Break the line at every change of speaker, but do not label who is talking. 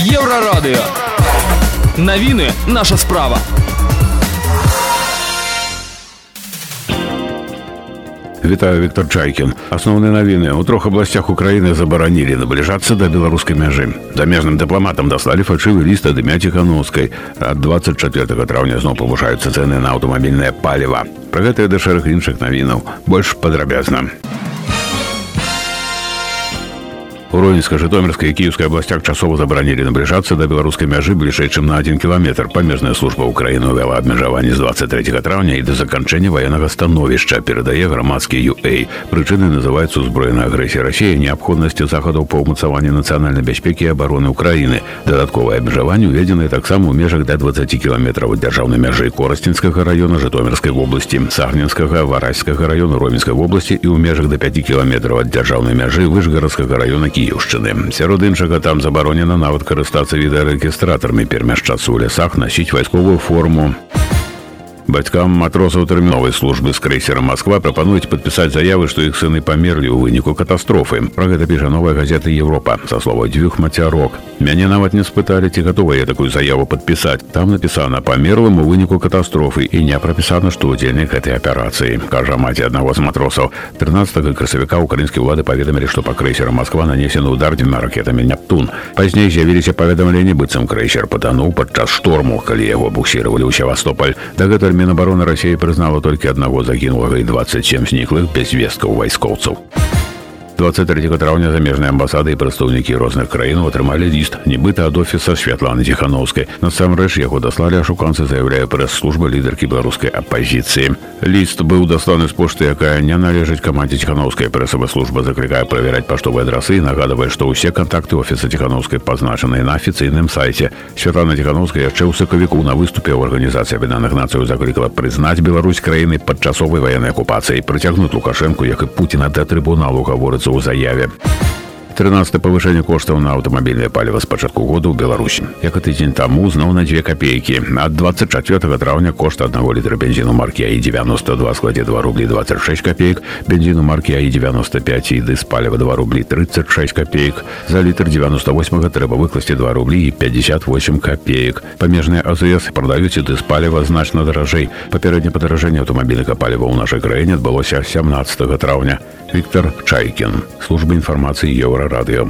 Еврорадио. Новины наша справа.
Вітаю Віктор Чайкін. Асноўныя навіны ў трох абласцях Украіны забаранілі набліжацца да беларускай мяжы. Замежным дыпламатам даслалі фальшывы ліст ад імя Ціхановскай. Ад 24 траўня зноў павышаюцца цэны на аўтамабільнае паліва. Пра гэтыя да шэраг іншых навінаў больш падрабязна. У Ровенска, Житомирской и Киевской областях часово забаранілі набліжацца да беларускай мяжы бліжэй, чым на один кіламетр. Памежная служба Украіны ўвяла абмежаванне з 23 траўня і да заканчэння военнага становішча перадае грамадскі UA. Прычынай называецца узброеная агрэсія Росіі, неабходнасці захадаў па ўмацаванні нацыянальнай бяспекі і абароны Украіны. Дадатковае абмежаванне ўведзенае таксама ў межах да 20 кіламетраў ад дзяржаўнай мяжы Корасцінскага района Житомирской вобласці, Сагненскага, Вараськага района Ровенской вобласці і ў межах да 5 кіламетраў ад дзяржаўнай мяжы Вышгарадскага района Киева кіеўшчыны сярод іншага там забаронена нават карыстацца відэарэгістратарамі перамяшчацца ў лясах насіць вайсковую форму Бацькам матросаў тэрміновай службы з крэйсера Москва прапануюць падпісаць заявы, што іх сыны памерлі ў выніку катастрофы. Пра гэта піша новая газета Еўропа са слова дзвюх мацярок. Мяне нават не спыталі, ці гатова я такую заяву падпісаць. Там напісана памерлым у выніку катастрофы і не прапісана, што удзельнік гэтай аперацыі. Кажа маці аднаго з матросаў. 13 красавіка украінскія ўлады паведамілі, што па крэйсера Москва нанесены удар дзвюма ракетамі Нептун. Пазней з'явіліся паведамленні быццам крэйсер патануў падчас шторму, калі яго буксіравалі ў Севастополь. Дагэтуль Мінабароны Росіі прызнала толькі аднаго загінулага і 27 зніклых без звесткаў вайскоўцаў. 23 траўня замежныя амбасады і прадстаўнікі розных краінаў атрымалі ліст нібыта ад офіса святланы ціхановскай насамрэч яго даслалі ашуканцы заяўляе прэс-служба лідаркі беларускай апазіцыі ліст быў дасланы з пошты якая не належыць камандзе ціхановскай прэсавая служба заклікае правяраць паштовыя адрасы і нагадвае што ўсе кантакты офіса ціхановскай пазначаныя на афіцыйным сайце святлана ціхановская яшчэ ў сакавіку на выступе ў арганізацыі аб'яднаных нацыяў заклікала прызнаць Беларусь краіны падчасовай ваеннай акупацыі прыцягнуць лукашэнку як і пуціна да трыбуналу гаворыцца у заяве. 13 павышэнне коштаў на аўтамабільнае паліва з пачатку года ў беларусі як і тыдзень таму зноў на дзве копейкі ад 24 траўня кошт аднаго літра бензіну маркі аі 92 складзе 2 рублі 26 копеек бензіну маркі аі 95 і дыс паліва 2 рублі 36 копеек за літр 98 трэба выкласці 2 рублі і 58 копеек памежныя азс прадаюць і дыс паліва значна даражэй папярэдне падаражэнне аўтамабільнага паліва ў нашай краіне адбылося 17 траўня Виктор Чайкин служба інфармацыі еўра радыё.